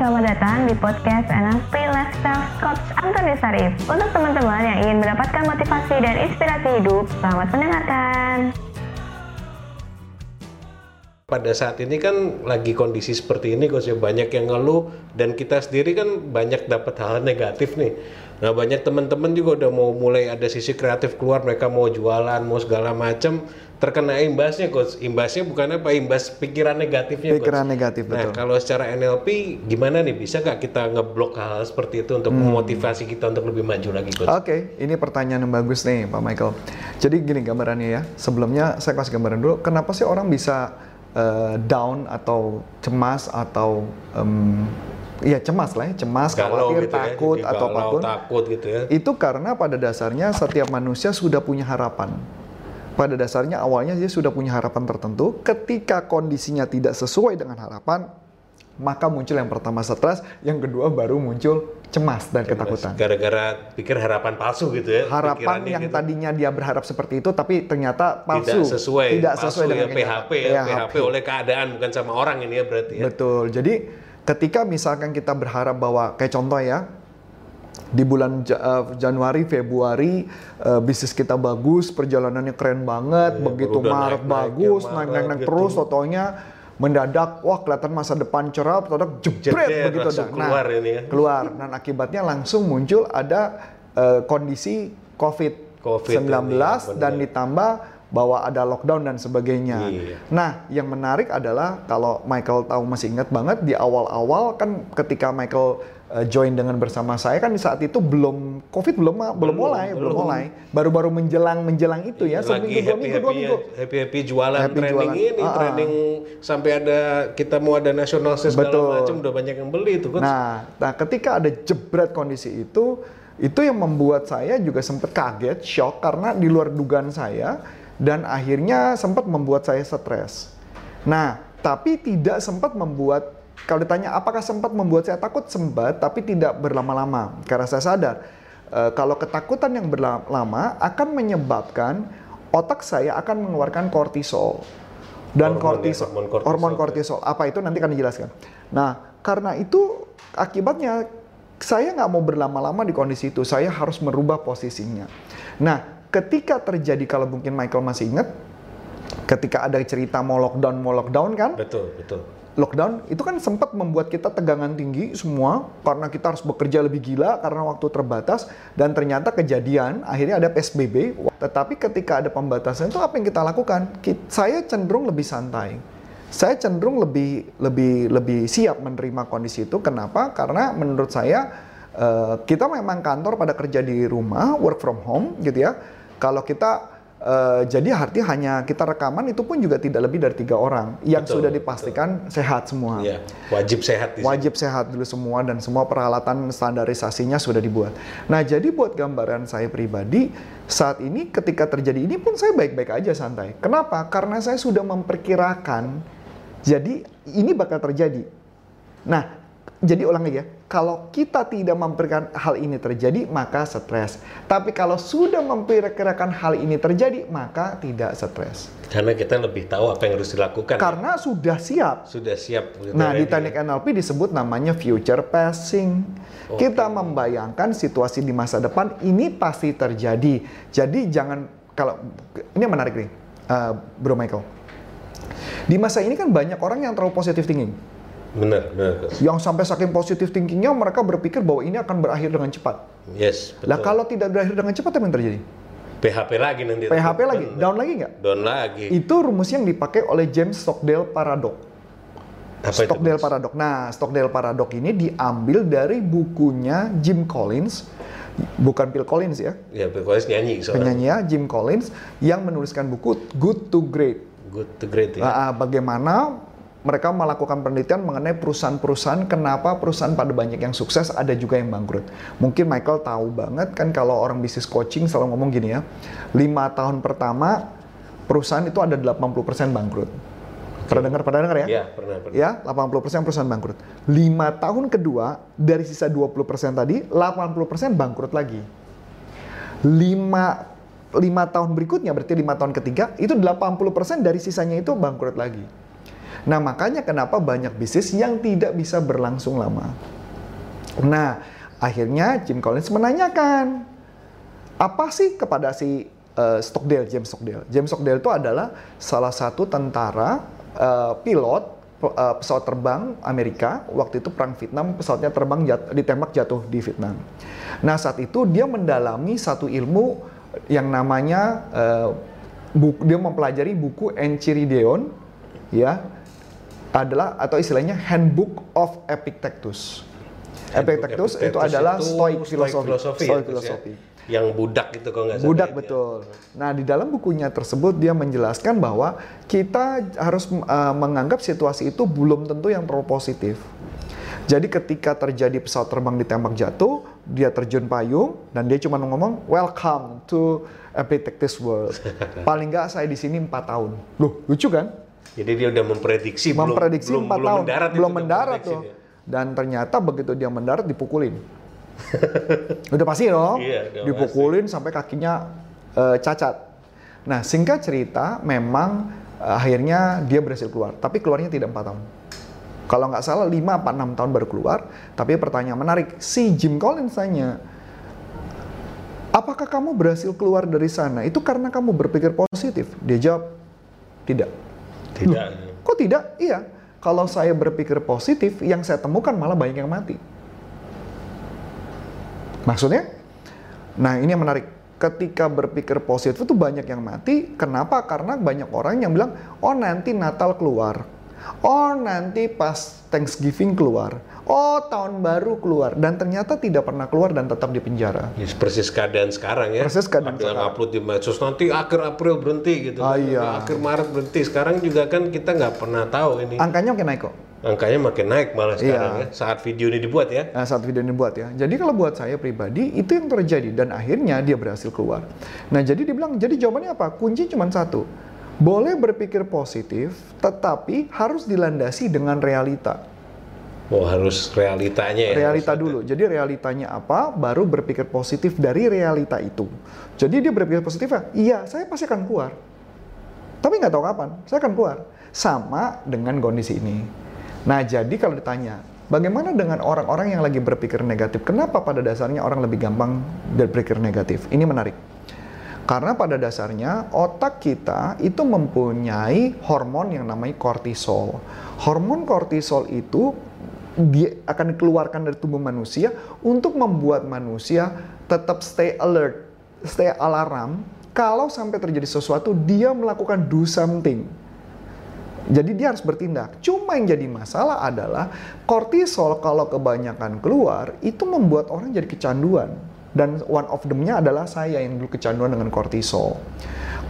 selamat datang di podcast NLP Lifestyle Coach Antoni Sarif. Untuk teman-teman yang ingin mendapatkan motivasi dan inspirasi hidup, selamat mendengarkan. pada saat ini kan lagi kondisi seperti ini Coach ya banyak yang ngeluh dan kita sendiri kan banyak dapat hal negatif nih. Nah banyak teman-teman juga udah mau mulai ada sisi kreatif keluar mereka mau jualan mau segala macam terkena imbasnya Coach. Imbasnya bukan apa imbas pikiran negatifnya Coach. Pikiran negatif, Nah betul. kalau secara NLP gimana nih bisa nggak kita ngeblok hal, hal seperti itu untuk Hmm. memotivasi kita untuk lebih maju lagi Coach? Oke, ini pertanyaan yang bagus nih Pak Michael. Jadi gini gambarannya ya. Sebelumnya saya kasih gambaran dulu. Kenapa sih orang bisa eh, down atau cemas atau em, ya cemas lah ya, cemas, Galau khawatir, gitu ya, takut jadi atau galau, apa pun. takut gitu ya. Itu karena pada dasarnya setiap manusia sudah punya harapan. Pada dasarnya awalnya dia sudah punya harapan tertentu. Ketika kondisinya tidak sesuai dengan harapan, maka muncul yang pertama stres, yang kedua baru muncul cemas dan ketakutan. Gara-gara pikir harapan palsu gitu ya. harapan yang gitu. tadinya dia berharap seperti itu tapi ternyata palsu tidak sesuai tidak palsu sesuai dengan ya, PHP ya, kenyataan. PHP oleh keadaan bukan sama orang ini ya berarti ya betul jadi ketika misalkan kita berharap bahwa kayak contoh ya di bulan eh, Januari Februari eh, bisnis kita bagus perjalanannya keren banget Iya, begitu baru udah Maret naik-naik bagus ya, naik naik Maret naik gitu. terus totonya mendadak wah kelihatan masa depan cerah totok jebret begitu dah. keluar ini ya. keluar dan akibatnya langsung muncul ada eh, kondisi COVID, COVID 19 ini, ya, dan ditambah bahwa ada lockdown dan sebagainya. Iya. Nah, yang menarik adalah kalau Michael tahu masih ingat banget di awal-awal kan ketika Michael eh, join dengan bersama saya kan di saat itu belum COVID belum belum, Belum, mulai, belum, belum. mulai. Baru-baru menjelang menjelang itu ya, lagi seminggu dua happy minggu dua happy minggu. happy happy jualan Happy trending jualan. ini Ah, ah. trending sampai ada kita mau ada nasional segala macam udah banyak yang beli itu kan Nah, nah ketika ada jebret kondisi itu, itu yang membuat saya juga sempat kaget, shock karena di luar dugaan saya dan akhirnya sempat membuat saya stres. Nah, tapi tidak sempat membuat kalau ditanya apakah sempat membuat saya takut sempat, tapi tidak berlama-lama karena saya sadar eh, kalau ketakutan yang berlama akan menyebabkan otak saya akan mengeluarkan kortisol dan Hormon ya, kortisol, hormon kortisol. hormon kortisol. Apa itu nanti akan dijelaskan. Nah, karena itu akibatnya saya nggak mau berlama-lama di kondisi itu. Saya harus merubah posisinya. Nah, ketika terjadi kalau mungkin Michael masih ingat, ketika ada cerita mau lockdown mau lockdown kan, betul betul lockdown itu kan sempat membuat kita tegangan tinggi semua karena kita harus bekerja lebih gila karena waktu terbatas dan ternyata kejadian akhirnya ada PSBB tetapi ketika ada pembatasan itu apa yang kita lakukan? Saya cenderung lebih santai. Saya cenderung lebih lebih lebih siap menerima kondisi itu. Kenapa? Karena menurut saya eh, kita memang kantor pada kerja di rumah work from home gitu ya. Kalau kita eh, jadi artinya hanya kita rekaman itu pun juga tidak lebih dari tiga orang yang Betul, sudah dipastikan sehat semua. Iya, wajib sehat di sini. Wajib sehat dulu semua dan semua peralatan standarisasinya sudah dibuat. Nah, jadi buat gambaran saya pribadi saat ini ketika terjadi ini pun saya baik-baik aja santai. Kenapa? Karena saya sudah memperkirakan jadi ini bakal terjadi. Nah, jadi ulang lagi ya. Kalau kita tidak memperkirakan hal ini terjadi, maka stres. Tapi kalau sudah memperkirakan hal ini terjadi, maka tidak stres. karena kita lebih tahu apa yang harus dilakukan Karena sudah siap. sudah siap gitu, Nah, di ready. teknik NLP disebut namanya future passing. Kita membayangkan situasi di masa depan ini pasti terjadi. Jadi jangan kalau ini yang menarik nih, eh, Bro Michael. Di masa ini kan banyak orang yang terlalu positive thinking. Benar benar. Yang sampai saking positive thinkingnya mereka berpikir bahwa ini akan berakhir dengan cepat. yes betul Lah kalau tidak berakhir dengan cepat apa yang terjadi? PHP lagi nanti PHP lagi, Benar. down lagi nggak? down lagi Itu rumus yang dipakai oleh James Stockdale Paradox. apa itu Stockdale Coach? Paradox. Nah, Stockdale Paradox ini diambil dari bukunya Jim Collins, bukan Phil Collins ya, ya pokoknya nyanyi soalnya penyanyi ya, Jim Collins yang menuliskan buku Good to Great. good to great ya Nah, bagaimana mereka melakukan penelitian mengenai perusahaan-perusahaan kenapa perusahaan pada banyak yang sukses ada juga yang bangkrut. Mungkin Michael tahu banget kan kalau orang bisnis coaching selalu ngomong gini ya, lima tahun pertama perusahaan itu ada 80% bangkrut. Pernah dengar? Pernah dengar ya? Iya, pernah pernah Ya, 80% perusahaan bangkrut. 5 tahun kedua dari sisa 20% tadi, 80% bangkrut lagi. 5 5 tahun berikutnya berarti 5 tahun ketiga itu 80% dari sisanya itu bangkrut lagi. Nah, makanya kenapa banyak bisnis yang tidak bisa berlangsung lama. Nah, akhirnya Jim Collins menanyakan, apa sih kepada si uh, Stockdale, James Stockdale? James Stockdale itu adalah salah satu tentara uh, pilot uh, pesawat terbang Amerika waktu itu perang Vietnam pesawatnya terbang jat, ditembak jatuh di Vietnam. Nah saat itu dia mendalami satu ilmu yang namanya uh, buku, dia mempelajari buku Enchiridion ya adalah atau istilahnya Handbook of Epictetus. Epictetus itu adalah Stoic filosofi. Stoic filosofi. Ya? Yang budak itu kalau nggak salah. Budak betul. Nah di dalam bukunya tersebut dia menjelaskan bahwa kita harus uh, menganggap situasi itu belum tentu yang terlalu positif. Jadi ketika terjadi pesawat terbang ditembak jatuh, dia terjun payung dan dia cuma ngomong welcome to Epictetus World. Paling nggak saya di sini empat tahun. Loh lucu kan? Jadi dia udah memprediksi, memprediksi belum, 4 belum tahun, mendarat belum mendarat tuh. Dia. Dan ternyata begitu dia mendarat dipukulin. udah pasti dong, iya, udah dipukulin pasti. sampai kakinya uh, cacat. Nah singkat cerita, memang uh, akhirnya dia berhasil keluar, tapi keluarnya tidak empat tahun. Kalau nggak salah 5 apa 6 tahun baru keluar, tapi pertanyaan menarik, si Jim Collins tanya, apakah kamu berhasil keluar dari sana? Itu karena kamu berpikir positif? Dia jawab, tidak. Tidak. Loh, kok tidak? Iya. Kalau saya berpikir positif, yang saya temukan malah banyak yang mati. Maksudnya? Nah ini yang menarik. Ketika berpikir positif itu banyak yang mati. Kenapa? Karena banyak orang yang bilang, oh nanti Natal keluar Oh nanti pas Thanksgiving keluar. Oh tahun baru keluar dan ternyata tidak pernah keluar dan tetap di penjara. Ya, persis keadaan sekarang ya. Persis keadaan Ada sekarang. upload di medsos nanti akhir April berhenti gitu. Ah, iya. Akhir Maret berhenti. Sekarang juga kan kita nggak pernah tahu ini. Angkanya makin naik kok. Angkanya makin naik malah iya. sekarang iya. ya. Saat video ini dibuat ya. Nah, saat video ini dibuat ya. Jadi kalau buat saya pribadi itu yang terjadi dan akhirnya dia berhasil keluar. Nah jadi dia bilang jadi jawabannya apa? Kunci cuma satu boleh berpikir positif, tetapi harus dilandasi dengan realita. Oh, harus realitanya ya. Realita dulu. Jadi realitanya apa, baru berpikir positif dari realita itu. Jadi dia berpikir positif ya, iya saya pasti akan keluar. Tapi nggak tahu kapan, saya akan keluar. Sama dengan kondisi ini. Nah jadi kalau ditanya, bagaimana dengan orang-orang yang lagi berpikir negatif? Kenapa pada dasarnya orang lebih gampang berpikir negatif? Ini menarik. Karena pada dasarnya otak kita itu mempunyai hormon yang namanya kortisol. Hormon kortisol itu dia akan dikeluarkan dari tubuh manusia untuk membuat manusia tetap stay alert, stay alarm. Kalau sampai terjadi sesuatu, dia melakukan do something. Jadi dia harus bertindak. Cuma yang jadi masalah adalah kortisol kalau kebanyakan keluar itu membuat orang jadi kecanduan dan one of them-nya adalah saya yang dulu kecanduan dengan kortisol.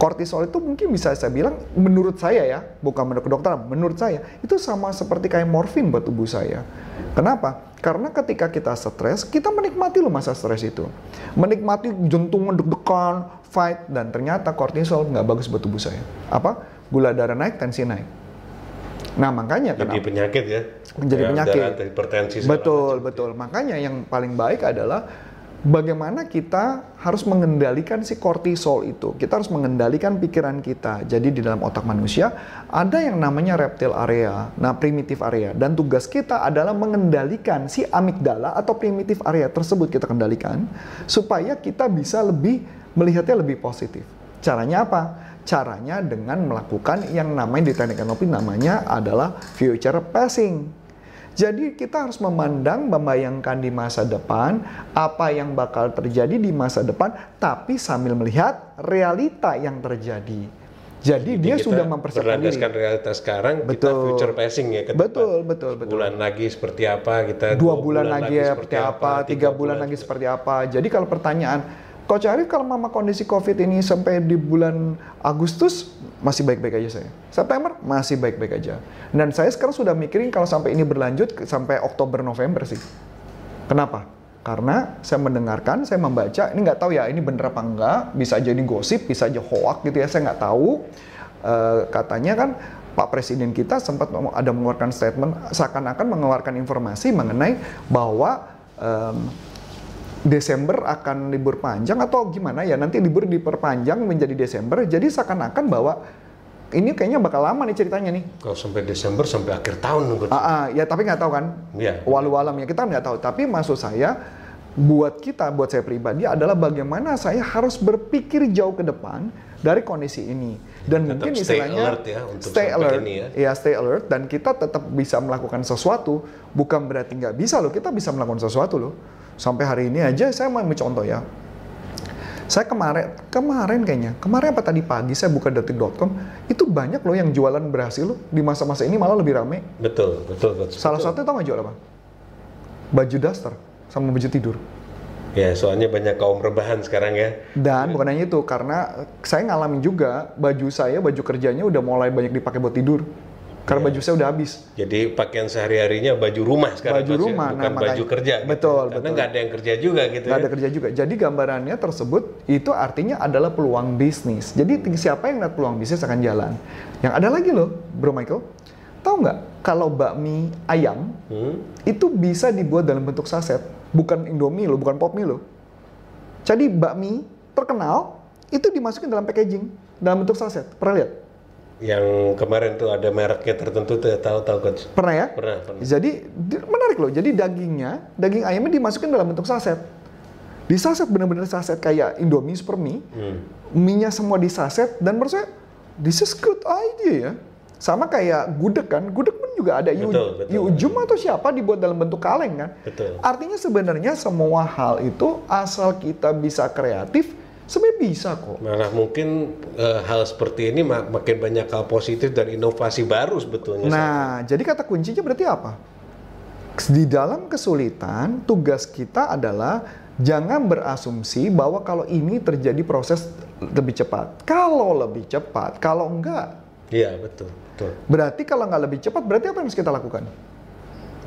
Kortisol itu mungkin bisa saya bilang, menurut saya ya, bukan menurut dokter, menurut saya, itu sama seperti kayak morfin buat tubuh saya. Kenapa? Karena ketika kita stres, kita menikmati loh masa stres itu. Menikmati jantung deg-degan, fight, dan ternyata kortisol nggak bagus buat tubuh saya. Apa? Gula darah naik, tensi naik. Nah makanya jadi kenapa? penyakit ya. Menjadi ya, penyakit. hipertensi. Betul, betul. Makanya yang paling baik adalah bagaimana kita harus mengendalikan si kortisol itu. Kita harus mengendalikan pikiran kita. Jadi di dalam otak manusia ada yang namanya reptil area, nah primitif area. Dan tugas kita adalah mengendalikan si amigdala atau primitif area tersebut kita kendalikan supaya kita bisa lebih melihatnya lebih positif. Caranya apa? Caranya dengan melakukan yang namanya di teknik NLP namanya adalah future passing jadi kita harus memandang, membayangkan di masa depan apa yang bakal terjadi di masa depan, tapi sambil melihat realita yang terjadi. Jadi, Jadi dia sudah mempersiapkan diri. realitas sekarang, betul. kita future passing ya ke Betul, betul, betul. Bulan lagi seperti apa, kita dua, bulan, bulan lagi, lagi seperti apa, tiga bulan, bulan lagi seperti apa. Jadi kalau pertanyaan, Coach Arif kalau mama kondisi COVID ini sampai di bulan Agustus, masih baik-baik aja saya. September masih baik-baik aja. Dan saya sekarang sudah mikirin kalau sampai ini berlanjut sampai Oktober November sih. Kenapa? Karena saya mendengarkan, saya membaca, ini nggak tahu ya ini bener apa enggak, bisa jadi gosip, bisa aja hoak gitu ya, saya nggak tahu. E, katanya kan Pak Presiden kita sempat ada mengeluarkan statement seakan-akan mengeluarkan informasi mengenai bahwa um, Desember akan libur panjang atau gimana ya nanti libur diperpanjang menjadi Desember jadi seakan-akan bahwa ini kayaknya bakal lama nih ceritanya nih. Kalau sampai Desember sampai akhir tahun coach. Ah, ah, ya tapi nggak tahu kan. Iya. Walau alamnya kita nggak tahu. Tapi maksud saya, buat kita, buat saya pribadi adalah bagaimana saya harus berpikir jauh ke depan dari kondisi ini. Dan Tetap mungkin stay istilahnya alert ya untuk stay alert, ini ya. ya stay alert. Dan kita tetap bisa melakukan sesuatu. Bukan berarti nggak bisa loh. Kita bisa melakukan sesuatu loh. Sampai hari ini aja saya mau ambil contoh ya. Saya kemarin, kemarin kayaknya, kemarin apa tadi pagi saya buka detik.com, itu banyak loh yang jualan berhasil loh. Di masa-masa ini malah lebih rame. Betul, betul coach. Salah satu tau nggak jual apa? Baju daster sama baju tidur. Ya, soalnya banyak kaum rebahan sekarang ya. Dan bukan hanya itu, karena saya ngalamin juga baju saya, baju kerjanya udah mulai banyak dipakai buat tidur. Karena Iya. baju saya udah habis. Jadi pakaian sehari-harinya baju rumah sekarang Baju ya? rumah, bukan nah, baju kerja. gitu. Betul, Karena betul. nggak ada yang kerja juga gitu Nggak ya. ada kerja juga. Jadi gambarannya tersebut itu artinya adalah peluang bisnis. Jadi siapa yang lihat peluang bisnis akan jalan. Yang ada lagi loh, Bro Michael. Tahu nggak kalau bakmi ayam Hmm? itu bisa dibuat dalam bentuk saset, bukan Indomie loh, bukan pop mie loh. Jadi bakmi terkenal itu dimasukin dalam packaging dalam bentuk saset. Pernah lihat? Yang kemarin tuh ada mereknya tertentu tuh tahu-tahu coach. Pernah ya? Pernah, pernah. Jadi di- menarik loh. Jadi dagingnya, daging ayamnya dimasukin dalam bentuk saset. Di saset benar-benar saset kayak Indomie super mie. Hmm. Mie-nya semua di saset dan menurut saya this is good idea ya. Sama kayak gudeg kan, gudeg pun juga ada yu, Betul, betul. Yujum atau siapa dibuat dalam bentuk kaleng kan. Betul. Artinya sebenarnya semua hal itu asal kita bisa kreatif, sebenarnya bisa kok. Malah mungkin eh, hal seperti ini mak- makin banyak hal positif dan inovasi baru sebetulnya. Nah, jadi kata kuncinya berarti apa? Di dalam kesulitan, tugas kita adalah jangan berasumsi bahwa kalau ini terjadi proses lebih cepat. Kalau lebih cepat, kalau enggak, Iya betul, betul. berarti kalau nggak lebih cepat, berarti apa yang harus kita lakukan?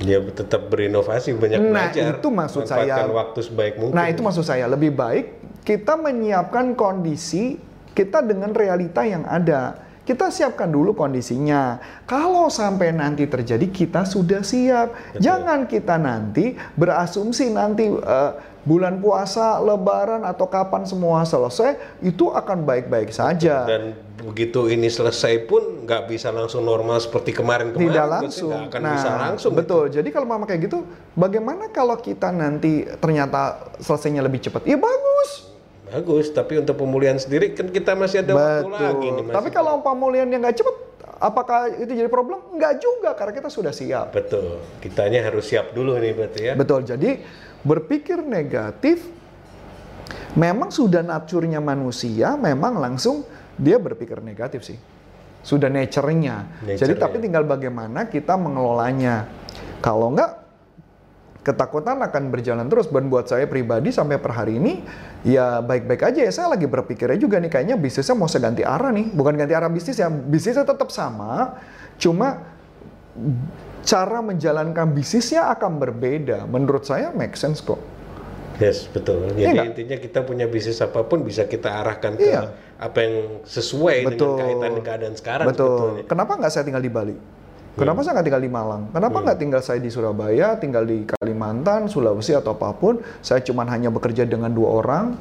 Dia tetap berinovasi, banyak Nah, belajar. itu maksud saya. waktu sebaik mungkin. Nah, itu maksud saya. Lebih baik kita menyiapkan kondisi kita dengan realita yang ada. Kita siapkan dulu kondisinya. Kalau sampai nanti terjadi, kita sudah siap. Jangan kita nanti berasumsi nanti eh, bulan puasa, lebaran, atau kapan semua selesai, itu akan baik-baik saja. Dan begitu ini selesai pun nggak bisa langsung normal seperti kemarin-kemarin. tidak Coach. langsung. Nggak akan nah, bisa langsung. betul. Jadi kalau mama kayak gitu, bagaimana kalau kita nanti ternyata selesainya lebih cepat? Ya bagus. Bagus, tapi untuk pemulihan sendiri kan kita masih ada waktu lagi nih. Tapi kalau pemulihan yang nggak cepat, apakah itu jadi problem? Nggak juga, karena kita sudah siap. Betul, kitanya harus siap dulu nih berarti ya. Betul. Jadi berpikir negatif memang sudah naturnya manusia, memang langsung dia berpikir negatif sih. Sudah nature-nya. Jadi Nature-nya. tapi tinggal bagaimana kita mengelolanya. Kalau nggak ketakutan akan berjalan terus dan buat saya pribadi sampai per hari ini ya baik-baik aja ya saya lagi berpikirnya juga nih kayaknya bisnisnya mau saya ganti arah nih bukan ganti arah bisnis ya bisnisnya tetap sama cuma cara menjalankan bisnisnya akan berbeda menurut saya make sense kok Yes, betul. Iya Jadi nggak? intinya kita punya bisnis apa pun bisa kita arahkan ke Iya. apa yang sesuai Betul. dengan kaitan keadaan sekarang Betul. sebetulnya. Kenapa nggak saya tinggal di Bali? Kenapa saya nggak tinggal di Malang? Kenapa nggak tinggal saya di Surabaya, tinggal di Kalimantan, Sulawesi atau apa pun? Saya cuma hanya bekerja dengan dua orang,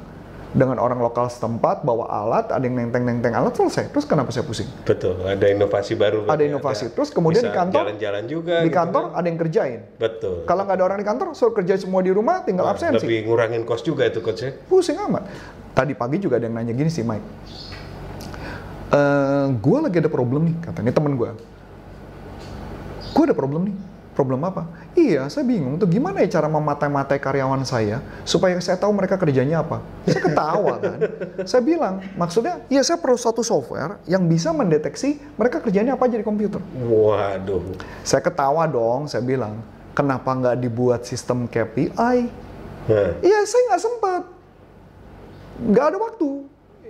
dengan orang lokal setempat, bawa alat, ada yang nenteng-nenteng alat selesai. Terus kenapa saya pusing? Betul, ada inovasi baru. Ada inovasi. Terus kemudian bisa di kantor, jalan-jalan juga di gitu kantor kan. ada yang kerjain. Betul. Kalau nggak ada orang di kantor, suruh kerja semua di rumah, tinggal Wah, absensi. Lebih ngurangin kos juga itu coach ya. Pusing amat. Tadi pagi juga ada yang nanya gini sih, Mike. Eh, gue lagi ada problem nih, katanya temen gue. Gue ada problem nih. Problem apa? Iya, saya bingung tuh gimana ya cara mematai-matai karyawan saya supaya saya tahu mereka kerjanya apa. Saya ketawa kan. saya bilang, maksudnya, iya saya perlu suatu software yang bisa mendeteksi mereka kerjanya apa aja di komputer. Waduh. Saya ketawa dong, saya bilang, kenapa nggak dibuat sistem KPI? Iya, saya nggak sempat. Nggak ada waktu.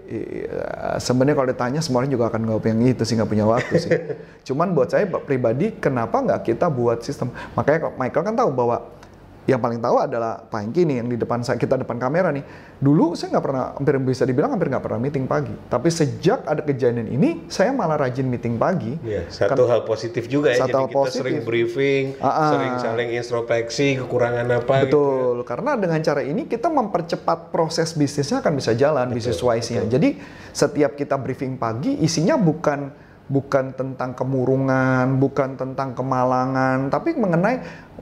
Iya, sebenarnya kalau ditanya semua orang juga akan nggak yang itu sih nggak punya waktu sih. Cuman buat saya pribadi, kenapa nggak kita buat sistem? Makanya Michael kan tahu bahwa yang paling tahu adalah Pak Hengki nih yang di depan saya kita depan kamera nih. Dulu saya nggak pernah, hampir bisa dibilang hampir nggak pernah meeting pagi. Tapi sejak ada kejadian ini, saya malah rajin meeting pagi. ya, satu hal positif juga ya. Satu Jadi hal kita positif. sering briefing, ah. sering saling introspeksi kekurangan apa gitu. Betul, karena dengan cara ini kita mempercepat proses bisnisnya akan bisa jalan, bisnis wise-nya. Jadi setiap kita briefing pagi, isinya bukan bukan tentang kemurungan, bukan tentang kemalangan, tapi mengenai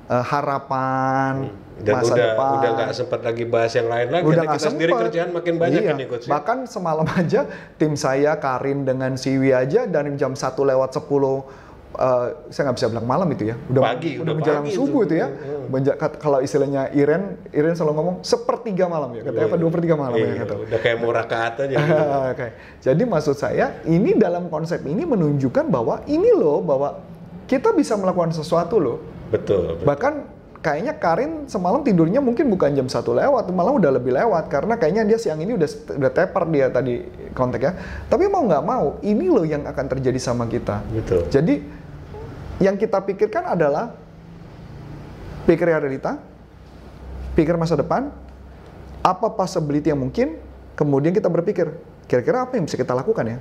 eh, harapan Dan masa udah depan. udah nggak sempat lagi bahas yang lain lagi. Udah kita sendiri sempet. kerjaan makin banyak Iya. nih coach. ya? Bahkan semalam aja tim saya Karin dengan Siwi aja dari jam 1 lewat 10 eh, saya nggak bisa bilang malam itu ya. Udah Pagi, udah udah menjelang pagi subuh itu. itu ya. Menja- kat- kalau istilahnya Iren, Iren selalu ngomong sepertiga malam ya. Katanya apa dua per tiga malam ya Iya, kata. udah kayak mau rakaat aja. gitu. Oke. Jadi maksud saya ini dalam konsep ini menunjukkan bahwa ini loh bahwa kita bisa melakukan sesuatu loh. betul. betul. Bahkan kayaknya Karin semalam tidurnya mungkin bukan jam satu lewat, malah udah lebih lewat karena kayaknya dia siang ini udah udah tepar dia tadi kontaknya. Tapi mau nggak mau, ini loh yang akan terjadi sama kita. Betul. Jadi yang kita pikirkan adalah pikir realita, pikir masa depan, apa possibility yang mungkin, kemudian kita berpikir kira-kira apa yang bisa kita lakukan ya,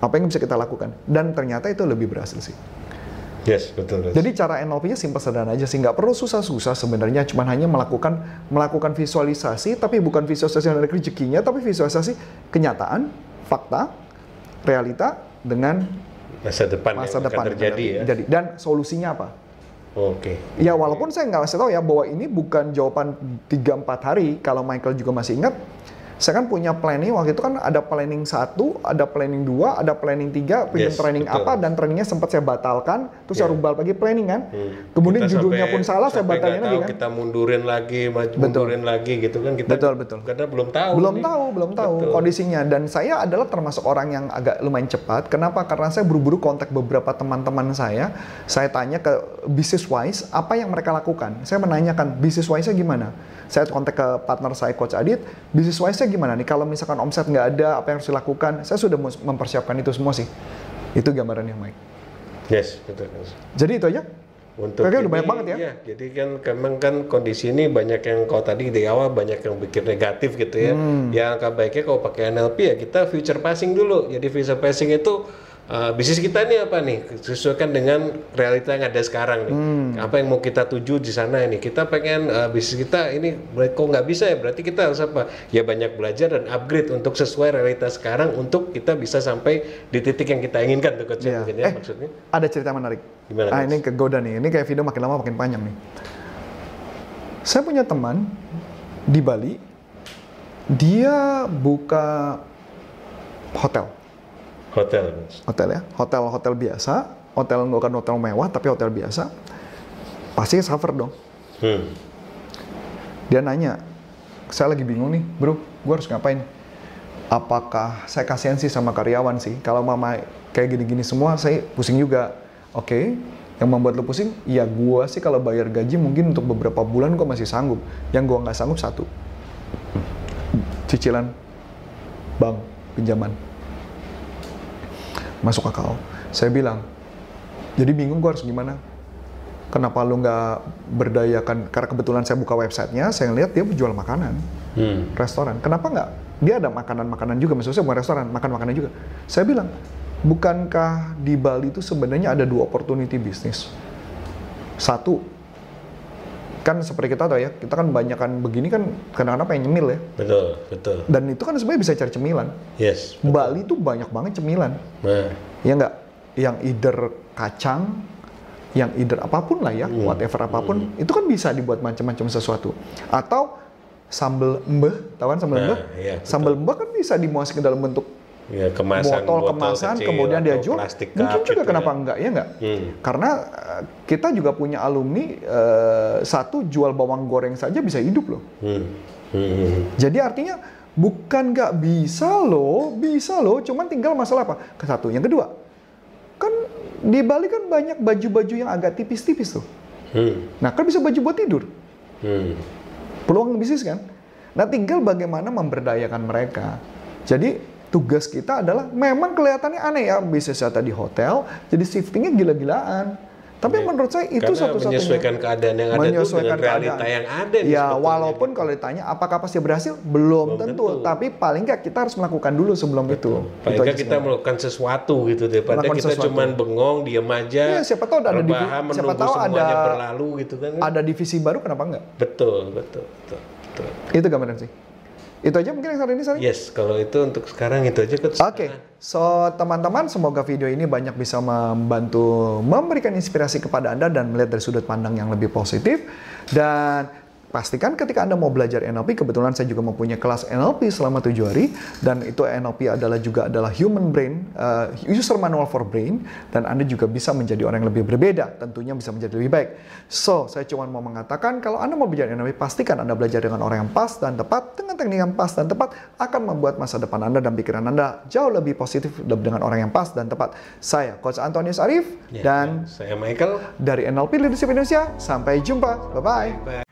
apa yang bisa kita lakukan, dan ternyata itu lebih berhasil sih. Yes, betul. coach. Jadi cara NLP-nya simpel sederhana aja sih, nggak perlu susah-susah sebenarnya, cuman hanya melakukan melakukan visualisasi, tapi bukan visualisasi yang ada rezekinya, tapi visualisasi kenyataan, fakta, realita dengan masa depan masa yang depan akan terjadi ya. Jadi dan solusinya apa? Oke. Ya walaupun saya nggak kasih tahu ya bahwa ini bukan jawaban 3-4 hari, kalau Michael juga masih ingat, saya kan punya planning waktu itu kan ada planning satu, ada planning dua, ada planning tiga, punya Yes, training betul. apa dan trainingnya sempat saya batalkan, terus saya Ya. rubah lagi planning kan. Hmm. Kemudian Kita judulnya sampai- pun salah, saya batalin nggak lagi kan. Kita mundurin lagi, maju- mundurin lagi gitu kan kita. Betul, betul. Karena belum tahu. belum nih. tahu, belum tahu Betul. kondisinya. Dan saya adalah termasuk orang yang agak lumayan cepat. Kenapa? Karena saya buru-buru kontak beberapa teman-teman saya. Saya tanya ke business wise apa yang mereka lakukan. Saya menanyakan business wise-nya gimana. Saya kontak ke partner saya Coach Adit, business wise-nya gimana nih? Kalau misalkan omset nggak ada, apa yang harus dilakukan? Saya sudah mempersiapkan itu semua sih. Itu gambaran yang baik. Yes, betul. Jadi itu aja. Untuk Kayaknya udah banyak banget ya. iya, jadi kan memang kan kondisi ini banyak yang kau tadi di awal banyak yang pikir negatif gitu ya. Hmm. Ya angka baiknya kalau pakai NLP ya kita future passing dulu. Jadi future passing itu uh, bisnis kita ini apa nih? Sesuaikan dengan realita yang ada sekarang nih. Hmm. Apa yang mau kita tuju di sana ini? Kita pengen uh, bisnis kita ini kok nggak bisa ya? Berarti kita harus apa? Ya banyak belajar dan upgrade untuk sesuai realita sekarang untuk kita bisa sampai di titik yang kita inginkan tuh coach ya, Iya. ya Eh, maksudnya. Ada cerita menarik. Gimana, ah, ini kegoda nih. Ini kayak video makin lama makin panjang nih. Saya punya teman di Bali. Dia buka hotel. Hotel. Hotel ya. Hotel hotel biasa. Hotel bukan hotel mewah tapi hotel biasa. Pasti suffer dong. Hmm. Dia nanya, saya lagi bingung nih, bro, gue harus ngapain? Apakah saya kasihan sih sama karyawan sih? Kalau mama kayak gini-gini semua, saya pusing juga. Oke, yang membuat lo pusing? Ya gue sih kalau bayar gaji mungkin untuk beberapa bulan gue masih sanggup. Yang gue nggak sanggup satu, cicilan bank pinjaman masuk akal. Saya bilang, jadi bingung gue harus gimana? Kenapa lu nggak berdayakan? Karena kebetulan saya buka websitenya, saya ngeliat dia jual makanan, Hmm. restoran. Kenapa nggak? Dia ada makanan-makanan juga, maksudnya bukan restoran, makan makanan juga. Saya bilang, bukankah di Bali itu sebenarnya ada dua opportunity bisnis? Satu, kan seperti kita tahu ya, kita kan banyakan begini kan kadang-kadang pengen nyemil ya. Betul, betul. Dan itu kan sebenarnya bisa cari cemilan. Yes. Bali tuh banyak banget cemilan. Nah, ya nggak yang either kacang yang either apa pun lah ya whatever apa pun itu kan bisa dibuat macam-macam sesuatu atau sambal embeh tahu kan sambal Nah, embeh betul. sambal embeh kan bisa dimasukin dalam bentuk ya kemasan botol kemasan kecil kemudian dia jual plastik mungkin juga gitu kenapa ya. enggak ya enggak Hmm. karena eh, kita juga punya alumni eh, satu jual bawang goreng saja bisa hidup loh Hmm. Hmm. jadi artinya bukan nggak bisa loh, bisa loh. Cuman tinggal masalah apa? Ke satu. Yang kedua, kan di Bali kan banyak baju-baju yang agak tipis-tipis tuh. Hmm. Nah kan bisa baju buat tidur. Hmm. Peluang bisnis kan. Nah tinggal bagaimana memberdayakan mereka. Jadi tugas kita adalah memang kelihatannya aneh ya bisnisnya tadi hotel, jadi shiftingnya gila-gilaan. Tapi Iya. menurut saya itu satu-satunya menyesuaikan keadaan yang ada menyesuaikan dengan realita keadaan. yang ada Ya, walaupun gitu. kalau ditanya apakah pasti berhasil, belum, Belum tentu. tentu. Tapi paling nggak kita harus melakukan dulu sebelum itu. Paling Itu nggak aja kita melakukan sesuatu gitu daripada Melakukan kita sesuatu. cuman bengong diem aja Iya, siapa tahu ada rebahan, siapa tahu ada- berlalu gitu kan ada divisi baru kenapa nggak? betul betul betul, betul. Itu gambaran sih. Itu aja mungkin yang hari ini, Sari? Yes, kalau itu untuk sekarang itu aja. Oke, so teman-teman semoga video ini banyak bisa membantu memberikan inspirasi kepada Anda dan melihat dari sudut pandang yang lebih positif. Dan pastikan ketika Anda mau belajar NLP, kebetulan saya juga mempunyai kelas NLP selama tujuh hari, dan itu NLP adalah juga adalah human brain, uh, user manual for brain, dan Anda juga bisa menjadi orang yang lebih berbeda, tentunya bisa menjadi lebih baik. So, saya cuma mau mengatakan kalau Anda mau belajar NLP, pastikan Anda belajar dengan orang yang pas dan tepat, dengan teknik yang pas dan tepat, akan membuat masa depan Anda dan pikiran Anda jauh lebih positif dengan orang yang pas dan tepat. Saya, Coach Antonius Arif, Ya, dan saya Michael. dari NLP Leadership Indonesia, sampai jumpa. Bye-bye.